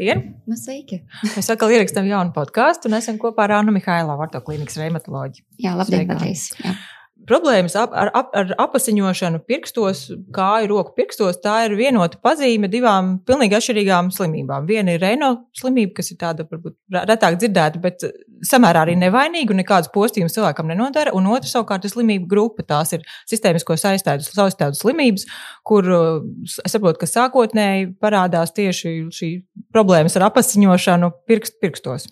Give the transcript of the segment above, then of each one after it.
Labdien! Nu, sveiki! Mēs atkal ierakstām jaunu podkāstu un esam kopā ar Annu Mihailovu, Arto klīnikas reumatoloģiju. Jā, labdien, vēlreiz! Problēmas ap, ar, ap, ar apasiņošanu pirkstos, kāju roku pirkstos, tā ir vienota pazīme divām pilnīgi atšķirīgām slimībām. Viena ir Reino slimība, kas ir tāda varbūt retāk dzirdēta, bet samērā arī nevainīga un nekādas postījumus cilvēkam nenodara. Un otra savukārt ir slimība grupa. Tās ir sistēmisko saistītu slimības, kur es saprotu, ka sākotnēji parādās tieši šī problēmas ar apasiņošanu pirkst, pirkstos.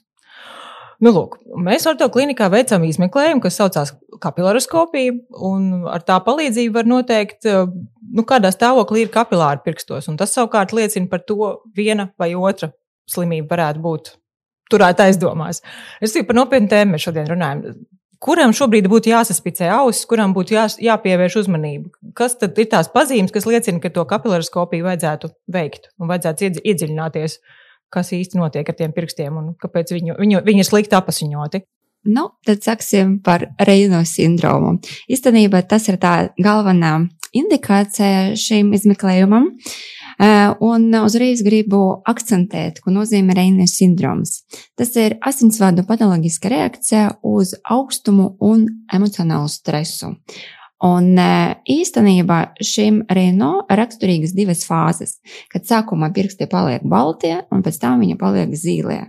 Nu, lūk, mēs ar to klinikā veicam izmeklējumu, kas saucās kapilaroskopija, un ar tā palīdzību var noteikt, nu, kādā stāvoklī ir kapilāri pirkstos. Tas savukārt liecina par to, viena vai otra slimība varētu būt turēta aizdomās. Es tikai par nopietnu tēmu mēs šodien runājam. Kuram šobrīd būtu jāsaspicē ausis, kuram būtu jā, jāpievērš uzmanība? Kas tad ir tās pazīmes, kas liecina, ka to kapilaroskopiju vajadzētu veikt un vajadzētu iedziļināties? Kas īsti notiek ar tiem pirkstiem un kāpēc viņu, viņu, viņi ir slikti apasiņoti. Nu, tad sāksim par Reino sindromu. Īstenībā tas ir tā galvenā indikācija šim izmeklējumam. Eh, un uzreiz gribu akcentēt, ko nozīmē Reino sindroms. Tas ir asinsvadu patoloģiska reakcija uz augstumu un emocionālu stresu. Un e, īstenībā šim Renault raksturīgas divas fāzes, kad sākumā pirksti paliek baltie un pēc tam viņa paliek zīlie.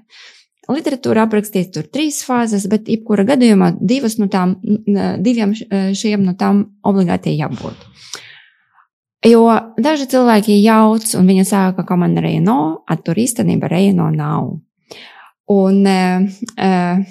Literatūra aprakstīts tur trīs fāzes, bet jebkura gadījumā divas no tām, diviem e, šiem no tām obligāti jābūt. Jo daži cilvēki jauc un viņi saka, ka man Renault, a tur īstenībā Renault nav. Un, uh,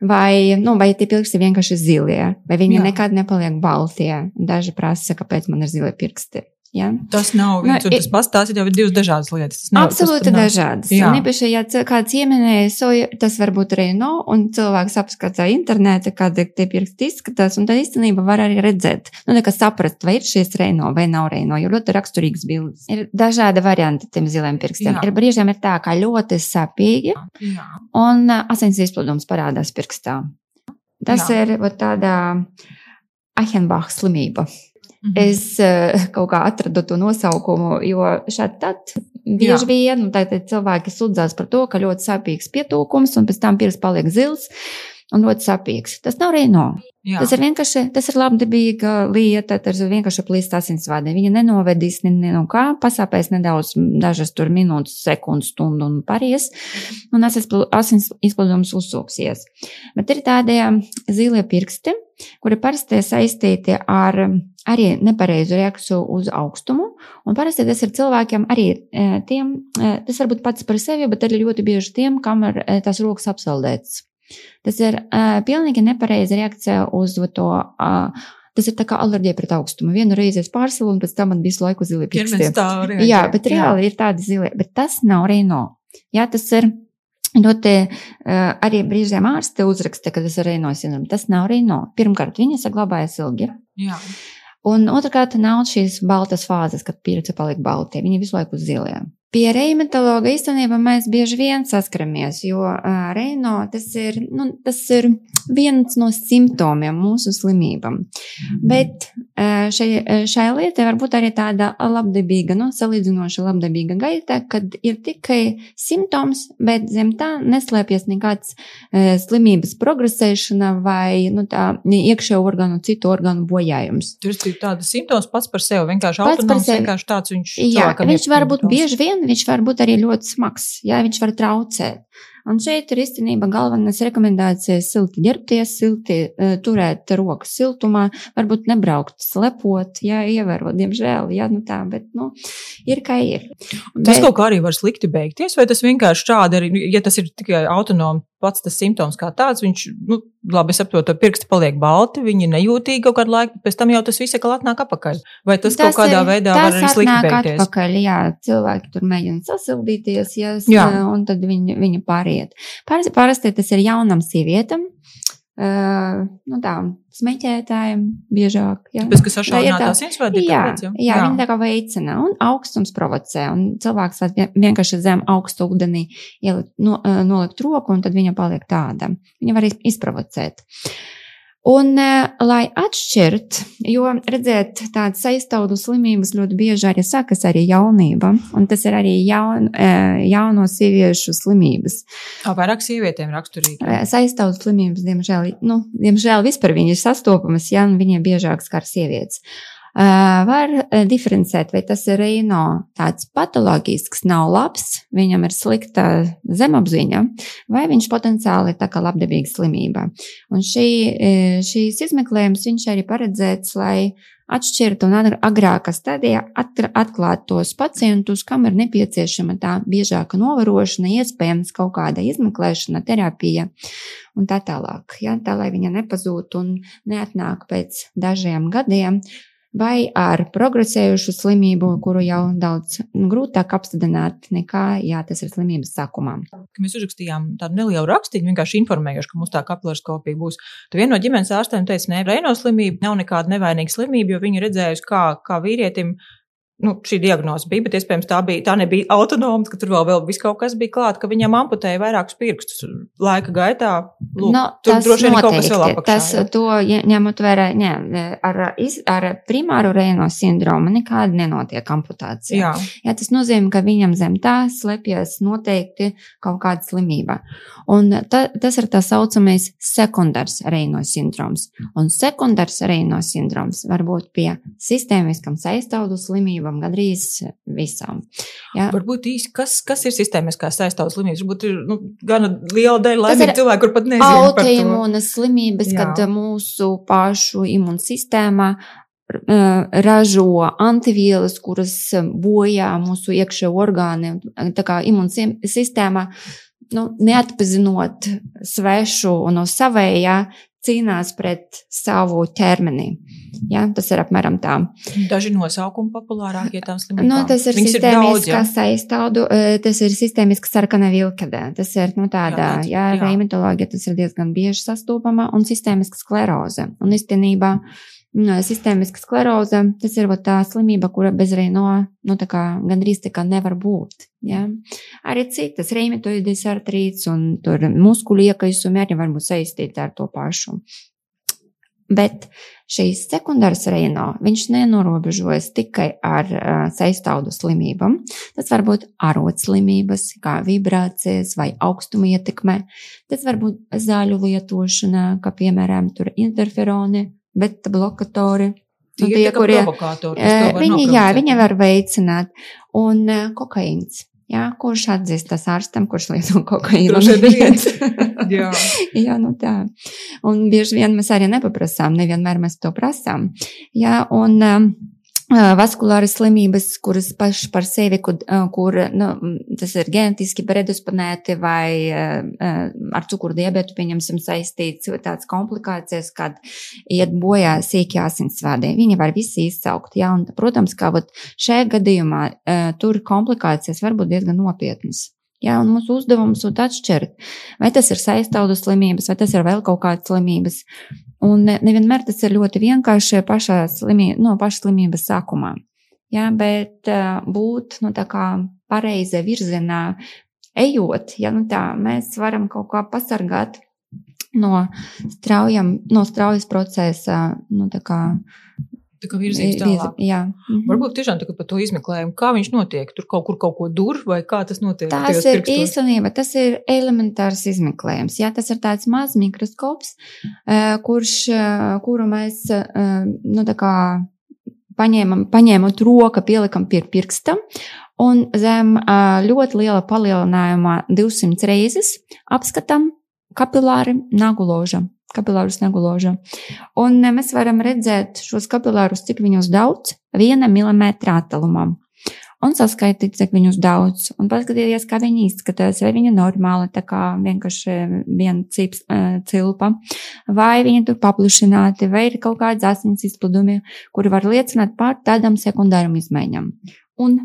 vai, nu, vai tie pirksti vienkārši zilie, vai viņi Jā. nekad nepaliek baltie. Daži prasa, kāpēc man ir zilie pirksti. Ja? Tas nav viens nu, un tas pats, tās ir jau divas dažādas lietas. Nav, absolūti tas, dažādas. Jā. Un īpaši, ja kāds ieminēja soju, tas varbūt arī no, un cilvēks apskatā internetā, kāda tie pirksti izskatās, un tad īstenībā var arī redzēt, nu, saprast, vai ir šīs reino vai nav reino, jo ļoti raksturīgs bildes. Ir dažādi varianti tiem ziliem pirkstiem. Jā. Ir brīžiem ir tā, kā ļoti sapīgi, Jā. un asins izplūdums parādās pirkstā. Tas Jā. ir tādā Ahenbach slimība. Mm -hmm. Es uh, kaut kā atradu to nosaukumu, jo šādi tad bieži vien nu, cilvēki sūdzās par to, ka ļoti sāpīgs pietūkums un pēc tam pirks paliek zils un ļoti sāpīgs. Tas nav Reino. Jā. Tas ir vienkārši, tas ir labdabīga lieta, tas ir vienkārši plīst asinsvadi. Viņa nenovedīs ne, ne no kā, pasāpēs nedaudz, dažas tur minūtes, sekundes, stundu un paries, un asins izplūdums uzsūksies. Bet ir tādie zilie pirksti, kuri parasti saistīti ar arī nepareizu reakciju uz augstumu, un parasti tas ir cilvēkiem arī e, tiem, e, tas varbūt pats par sevi, bet arī ļoti bieži tiem, kam ir e, tās rokas apsaldētas. Tas ir uh, pilnīgi nepareiza reakcija uz to. Uh, Tas ir kā alerģija pret augstumu. Vienu reizi es pārsilu, un pēc tam man visu laiku zili pirksti. Jā, bet reāli jā. ir tādi zili, bet tas nav Reino. Jā, tas ir ļoti, uh, arī brīžiem ārste uzraksta, ka tas ir Reino sindroms. Tas nav Reino. Pirmkārt, viņa saglabājas ilgi. Jā. Un otrkārt, nav šīs baltas fāzes, kad pieredze paliek baltie. Viņi visu laiku zilie. Pie reimatologa īstenībā mēs bieži vien saskaramies, jo uh, reino tas ir, nu, tas ir viens no simptomiem mūsu slimībām. Bet uh, šai, šai lietai var būt arī tāda labdabīga, nu, salīdzinoši labdabīga gaita, kad ir tikai simptoms, bet zem tā neslēpjas nekāds uh, slimības progresēšana vai, nu, tā iekšējo organu, citu organu bojājums. Tur ir tāda simptoms pats par sevi, vienkārši autonoms, vienkārši tāds viņš. Jā, viņš var būt bieži vien viņš var būt arī ļoti smags, jā, viņš var traucēt. Un šeit ir īstenībā galvenās rekomendācijas silti ģērbties, silti uh, turēt rokas siltumā, varbūt nebraukt slepot, jā, ievērot, diemžēl, jā, nu tā, bet, nu, ir kā ir. Un tas bet... kaut kā arī var slikti beigties, vai tas vienkārši šādi arī, ja tas ir tikai autonomi pats tas simptoms kā tāds, viņš, nu, labi, saprotu, pirksti paliek balti, viņi nejūtīgi kaut kādu laiku, pēc tam jau tas viss atkal atnāk atpakaļ. Vai tas, tas kaut kādā ir, veidā var arī slikti beigties? Atpakaļ, jā, cilvēki tur mēģina sasildīties, jā, jā. un tad viņi, viņi pāriet. Parasti tas ir jaunam sievietam, Uh, nu tā, smēķētājiem biežāk. Jā, Tāpēc, ka sašaurināt tās iesvēdi, jā, jā, jā, viņi tā kā veicina un augstums provocē, un cilvēks var vienkārši zem augstu ūdenī ielikt, no, nolikt roku, un tad viņa paliek tāda. Viņa var izprovocēt. Un, lai atšķirt, jo, redziet, tādas aiztaudu slimības ļoti bieži arī sākas arī jaunība, un tas ir arī jaun, jauno sieviešu slimības. Kā vairāk sievietēm raksturīgi? Aiztaudu slimības, diemžēl, nu, diemžēl vispār viņas sastopamas, ja, viņiem biežāk skar sievietes. Var diferencēt, vai tas ir reino tāds patoloģisks, nav labs, viņam ir slikta zemapziņa, vai viņš potenciāli ir tā kā labdabīga slimība. Un šī, šīs izmeklējums viņš arī paredzēts, lai atšķirtu un agrākā stadijā atklāt tos pacientus, kam ir nepieciešama tā biežāka novērošana, iespējams kaut kāda izmeklēšana, terapija un tā tālāk. Ja? Tā lai viņa nepazūtu un neatnāk pēc dažiem gadiem vai ar progresējušu slimību, kuru jau daudz grūtāk apstādināt nekā, ja tas ir slimības sākumā. Mēs uzrakstījām tādu nelielu rakstīnu, vienkārši informējuši, ka mums tā kapilaroskopija būs. Tad viena no ģimenes ārstiem teica, ne, Reino slimība nav nekāda nevainīga slimība, jo viņa redzējusi, kā, kā vīrietim nu, šī diagnoze bija, bet iespējams tā, bija, tā nebija autonoma, ka tur vēl, vēl viss kaut kas bija klāts, ka viņam amputēja vairākus pirkstus laika gaitā. Lūk, no, tur droši vien kaut kas vēl apakšā. Tas, jā. to ņemot vērā, ne, ar, ar primāru reino sindromu nekāda nenotiek amputācija. Jā. jā, tas nozīmē, ka viņam zem tā slepjas noteikti kaut kāda slimība. Un ta, tas ir tā saucamais sekundārs reino sindroms. Un sekundārs reino sindroms var būt pie sistēmiskam saistaudu slimību slimībām, gandrīz visām. Jā. Varbūt īsi, kas, kas ir sistēmiskās saistāvas slimības? Varbūt ir nu, gana liela daļa laimīgu cilvēku, kur pat nezinu. Autoimūnas slimības, Jā. kad mūsu pašu imunsistēma ražo antivielas, kuras bojā mūsu iekšē orgāni. Tā kā imunsistēma, nu, neatpazinot svešu no savējā, cīnās pret savu ķermeni. Ja, tas ir apmēram tā. Daži nosaukumi populārākie tām slimībām. Nu, tas ir sistēmiskās ja? aiztaudu, e, tas ir sistēmiska sarkana vilkadē. Tas ir, nu, tāda, jā, jā, reimatoloģija, tas ir diezgan bieži sastopama un sistēmiska skleroze. Un īstenībā. Mm sistēmiska skleroze, tas ir tā slimība, kura bez reino nu, kā, gandrīz tā kā nevar būt. Ja? Arī citas reimitoides artrīts un muskuļu iekaisumi arī var būt saistīti ar to pašu. Bet šīs sekundāras reino viņš nenorobežojas tikai ar uh, saistaudu slimībām. Tas var būt arotslimības, kā vibrācijas vai augstuma ietekme. Tas var būt zāļu lietošana, kā piemēram interferoni, beta blokatori. Tie, tie kurie, viņi, jā, viņi var veicināt. Un uh, kokaīns. Jā, kurš atzīstas ārstam, kurš lieto kokaīnu? Jā. jā, nu tā. Un bieži vien mēs arī nepaprasām, nevienmēr mēs to prasām. Jā, un um, vaskulāras slimības, kuras paši par sevi, kur, kur nu, tas ir genetiski predisponēti vai ar cukuru diabetu, pieņemsim, saistīts tāds komplikācijas, kad iet bojā sīki asinsvadi. Viņi var visi izsaukt, jā, un, protams, kā vat šajā gadījumā tur komplikācijas var būt diezgan nopietnas. Jā, un mūsu uzdevums ir atšķirt, vai tas ir saistaudu slimības, vai tas ir vēl kaut kādas slimības. Un nevienmēr tas ir ļoti vienkārši pašā slimī, no paša slimības sākumā. Jā, bet uh, būt nu, pareizā virzienā ejot, ja nu tā, mēs varam kaut kā pasargāt no, straujam, no straujas procesa, nu, kā Tā kā virzības tālāk. Jā. Mhm. Varbūt tiešām tā, par to izmeklējumu, kā viņš notiek. Tur kaut kur kaut ko dur vai kā tas notiek? Tas ir pirkstos? īstenībā, tas ir elementārs izmeklējums. Jā, tas ir tāds mazs mikroskops, eh, kurš, eh, kuru mēs, eh, nu, tā kā paņēmam, paņēmot roka, pielikam pie pirksta. Un zem ļoti liela palielinājuma 200 reizes apskatām kapilāri naguloža kapilārus neguloža. Un eh, mēs varam redzēt šos kapilārus, cik viņus daudz, viena milimetra attālumā. Un saskaitīt, cik viņus daudz, un paskatīties, kā viņi izskatās, vai viņi normāli, tā kā vienkārši viena cips, uh, cilpa, vai viņi tur paplišināti, vai ir kaut kāds asins izpludumi, kuri var liecināt par tādām sekundārām izmaiņām. Un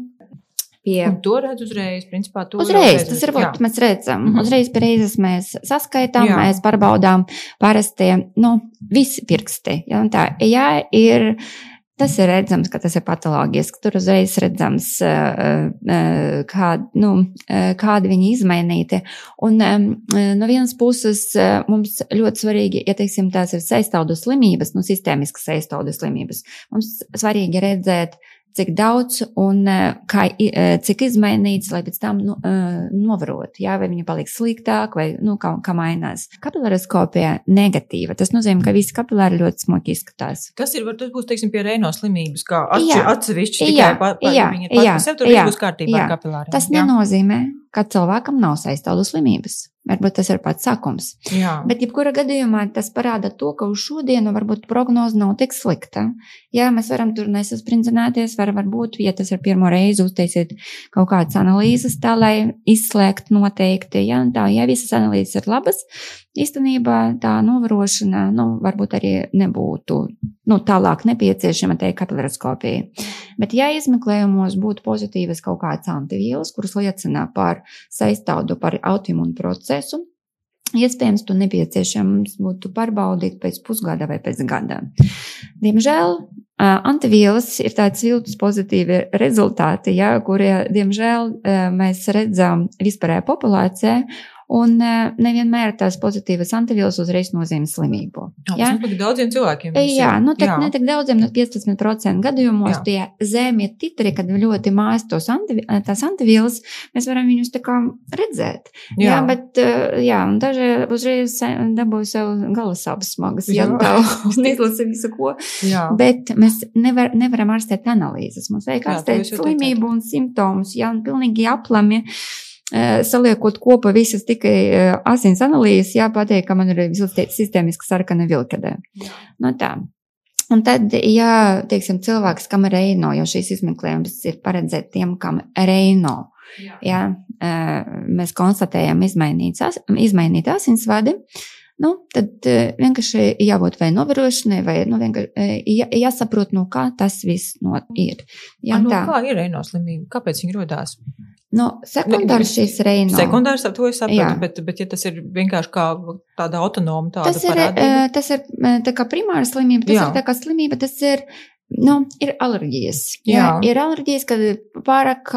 Pie... Un to redz uzreiz, principā, to uzreiz. Tas ir, vat, mēs redzam, mm -hmm. uzreiz reizes mēs saskaitām, jā. mēs pārbaudām parastie, nu, visi pirksti. Ja, tā, ja ir tas ir redzams, ka tas ir patoloģiski. Tur uzreiz redzams, kā, nu, kādi viņi izmainīti. Un no vienas puses mums ļoti svarīgi, ja teiksim, tās ir saistaudu slimības, nu, sistēmiskas saistaudu slimības, mums svarīgi redzēt, cik daudz un eh, kā, eh, cik izmainīts, lai pēc tam nu, eh, novarotu, jā, vai viņa paliks sliktāk, vai nu, kā, kā mainās. Kapilaroskopija negatīva. Tas nozīmē, ka visi kapilāri ļoti smuki izskatās. Kas ir, var, tas būs, teiksim, pie reino slimības, kā atsevišķi tikai jā, pa, pa, jā, viņi ir pats par sevi, tur jā, būs kārtībā jā. ar kapilāriem. Tas jā. nenozīmē, ka cilvēkam nav saistālu slimības. Varbūt tas ir pats sākums. Jā. Bet, jebkurā gadījumā, tas parāda to, ka uz šodienu varbūt prognoze nav tik slikta. Jā, mēs varam tur nesasprindzinēties, var, varbūt, ja tas ir pirmo reizi uztaisīt kaut kādas analīzes, tā lai izslēgt noteikti. Jā, tā, ja visas analīzes ir labas, īstenībā tā novērošana, nu, varbūt arī nebūtu, nu, tālāk nepieciešama tai kapilaroskopija. Bet, ja izmeklējumos būtu pozitīvas kaut kādas antivielas, kuras liecina par saistaudu par autoimunu procesu, iespējams, to nepieciešams būtu pārbaudīt pēc pusgada vai pēc gada. Diemžēl antivielas ir tāds viltus pozitīvi rezultāti, ja, kurie, diemžēl, mēs redzam vispārējā populācijā, Un nevienmēr tās pozitīvas antivielas uzreiz nozīmē slimību. Jā, tas ir daudziem cilvēkiem. Jā, nu, tad, ne tik daudziem, no 15% gadījumos jā. tie zemie titri, kad ļoti mājas tos antivi, tās antivielas, mēs varam viņus tā kā redzēt. Jā, jā bet, jā, un daži uzreiz dabūja sev galasāpes smagas, jā, tā, un izlasa visu ko. Jā. Bet mēs nevar, nevaram ārstēt analīzes. Mums vajag ārstēt slimību un simptomus, jā, un pilnīgi aplami. Eh, saliekot kopā visas tikai eh, asins analīzes, jāpateikt, ka man ir sistēmiski sarkana vilkadē. No tā. Un tad, ja, teiksim, cilvēks, kam ir reino, jo šīs izmeklējums ir paredzēts tiem, kam reino, jā. Ja, eh, mēs konstatējam izmainīt asinsvadi, nu, tad vienkārši jābūt vai novērošanai, vai nu, jā, jāsaprot, no kā tas viss no, ir. Jā, A, no tā. kā ir reino slimība? Kāpēc viņi rodās? Nu, sekundārs šīs reino. Sekundārs, to es saprotu, bet, bet ja tas ir vienkārši kā tāda autonoma tāda tas ir, parādība. Tas ir tā kā primāra slimība, tas Jā. ir tā kā slimība, tas ir Nu, ir alerģijas. Jā. Jā, ir alerģijas, kad pārāk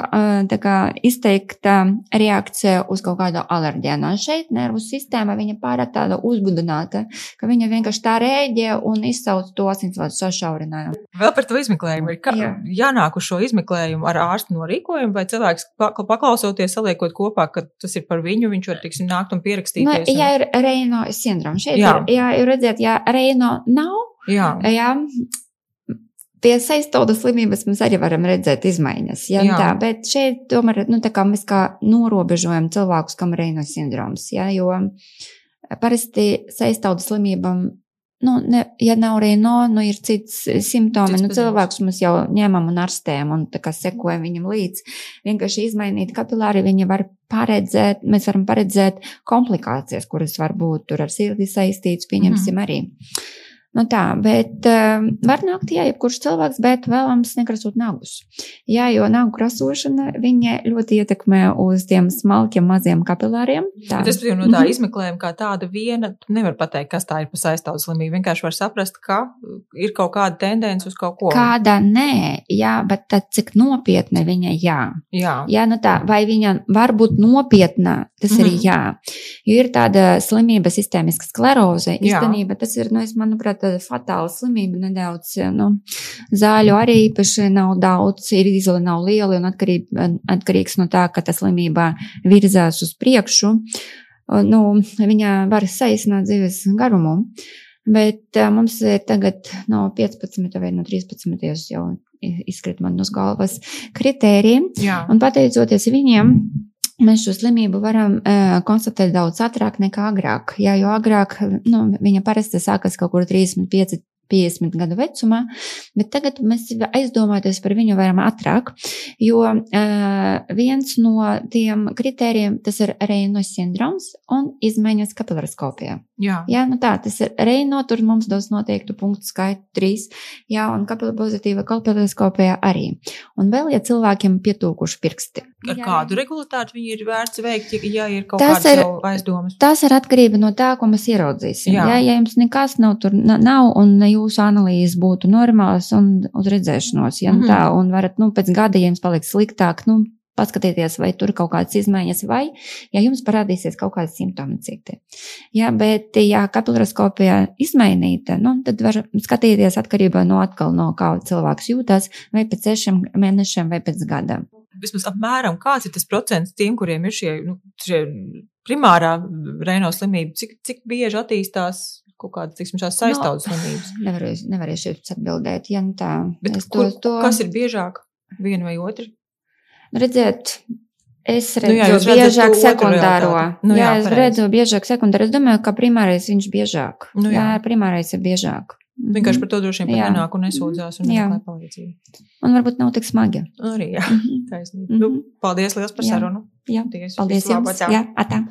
kā, izteikta reakcija uz kaut kādu alerģēnu. Un šeit nervu sistēma viņa pārāk tāda uzbudināta, ka viņa vienkārši tā rēģē un izsauc to asinsvadu sašaurinājumu. Vēl par to izmeklējumu. Ir kā, Jā. jānāk uz šo izmeklējumu ar ārstu norīkojumu, vai cilvēks paklausoties, saliekot kopā, ka tas ir par viņu, viņš var, tiksim, nākt un pierakstīties. Nu, un... Ja ir Reino sindroms, šeit jā. ir, ir redzēt, ja Reino nav, jā. Jā, Pie saistāvdas slimības mēs arī varam redzēt izmaiņas. Ja, tā, bet šeit tomēr nu, kā mēs kā norobežojam cilvēkus, kam ir Reino sindroms. Ja, jo parasti saistāvdas slimībām, nu, ne, ja nav Reino, nu, ir cits simptomi. Cits nu, cilvēks mēs jau ņemam un ārstējam un tā kā sekojam viņam līdzi. Vienkārši izmainīt kapilāri, viņi var paredzēt, mēs varam paredzēt komplikācijas, kuras var būt tur ar sirdi saistītas, pieņemsim mm arī. Nu tā, bet uh, var nākt, jā, jebkurš cilvēks, bet vēlams nekrasot nagus. Jā, jo nagu krasošana, viņa ļoti ietekmē uz tiem smalkiem maziem kapilāriem. Tā. Es jau no tā mm -hmm. izmeklējuma kā tāda viena, nevar pateikt, kas tā ir pa saistāvu slimību. Vienkārši var saprast, ka ir kaut kāda tendence uz kaut ko. Kāda nē, jā, bet tad cik nopietna viņa jā. Jā. Jā, nu tā, vai viņa var būt nopietna, tas mm -hmm. ir jā. Jo ir tāda slimība sistēmiska skleroze, īstenība, tas ir, nu, es manuprāt, tāda fatāla slimība nedaudz. Nu, zāļu arī īpaši nav daudz, ir izole nav liela un atkarīg, atkarīgs no tā, ka tā slimība virzās uz priekšu. Nu, viņa var saīsināt dzīves garumu. Bet mums ir tagad no 15 vai no 13 jau izkrīt man uz galvas kritēriji. Jā. Un pateicoties viņiem, Mēs šo slimību varam uh, konstatēt daudz ātrāk nekā agrāk. Jā, jo agrāk nu, viņa parasti sākas kaut kur 35, 50 gadu vecumā, bet tagad mēs aizdomāties par viņu varam ātrāk, jo uh, viens no tiem kritērijiem tas ir Reino sindroms un izmaiņas kapilaroskopijā. Jā. jā, nu tā, tas ir Reino, tur mums dos noteiktu punktu skaitu trīs, jā, un pozitīva kapilaroskopijā arī. Un vēl, ja cilvēkiem pietūkuši pirksti. Ar jā, kādu regulātātu viņi ir vērts veikt, ja, ir kaut tas kādas ir, aizdomas? Tas ir atkarība no tā, ko mēs ieraudzīsim. Jā, jā ja jums nekas nav tur nav un jūsu analīzes būtu normālas un uz redzēšanos. Ja mm -hmm. tā, un varat, nu, pēc gada, ja jums paliks sliktāk, nu, paskatieties, vai tur kaut kādas izmaiņas, vai, ja jums parādīsies kaut kādi simptomi citi. Jā, bet, ja kapilaroskopija izmainīta, nu, tad var skatīties atkarībā no atkal no kā cilvēks jūtas, vai pēc sešiem mēnešiem, vai pēc gada. Vismaz apmēram kāds ir tas procents tiem, kuriem ir šie, nu, šie primārā reino slimība, cik, cik bieži attīstās kaut kādas, tiksim, šās saistaudas no, slimības? Nevaru, nevarēšu jums atbildēt, ja nu tā. Bet kur, to, to... Kas ir biežāk, viena vai otra? Redziet, Es redzu nu jā, biežāk sekundāro. Nu, jā, jā, es pareiz. redzu biežāk sekundāro. Es domāju, ka primārais viņš biežāk. Nu, jā. jā, primārais ir biežāk. Vienkārši par to droši vien nenāk un nesūdzās un meklē palīdzību. Un varbūt nav tik smagi. Arī, jā, taisnība. Mm -hmm. nu, paldies liels par sarunu. Jā, paldies, paldies jums. Jā, atā.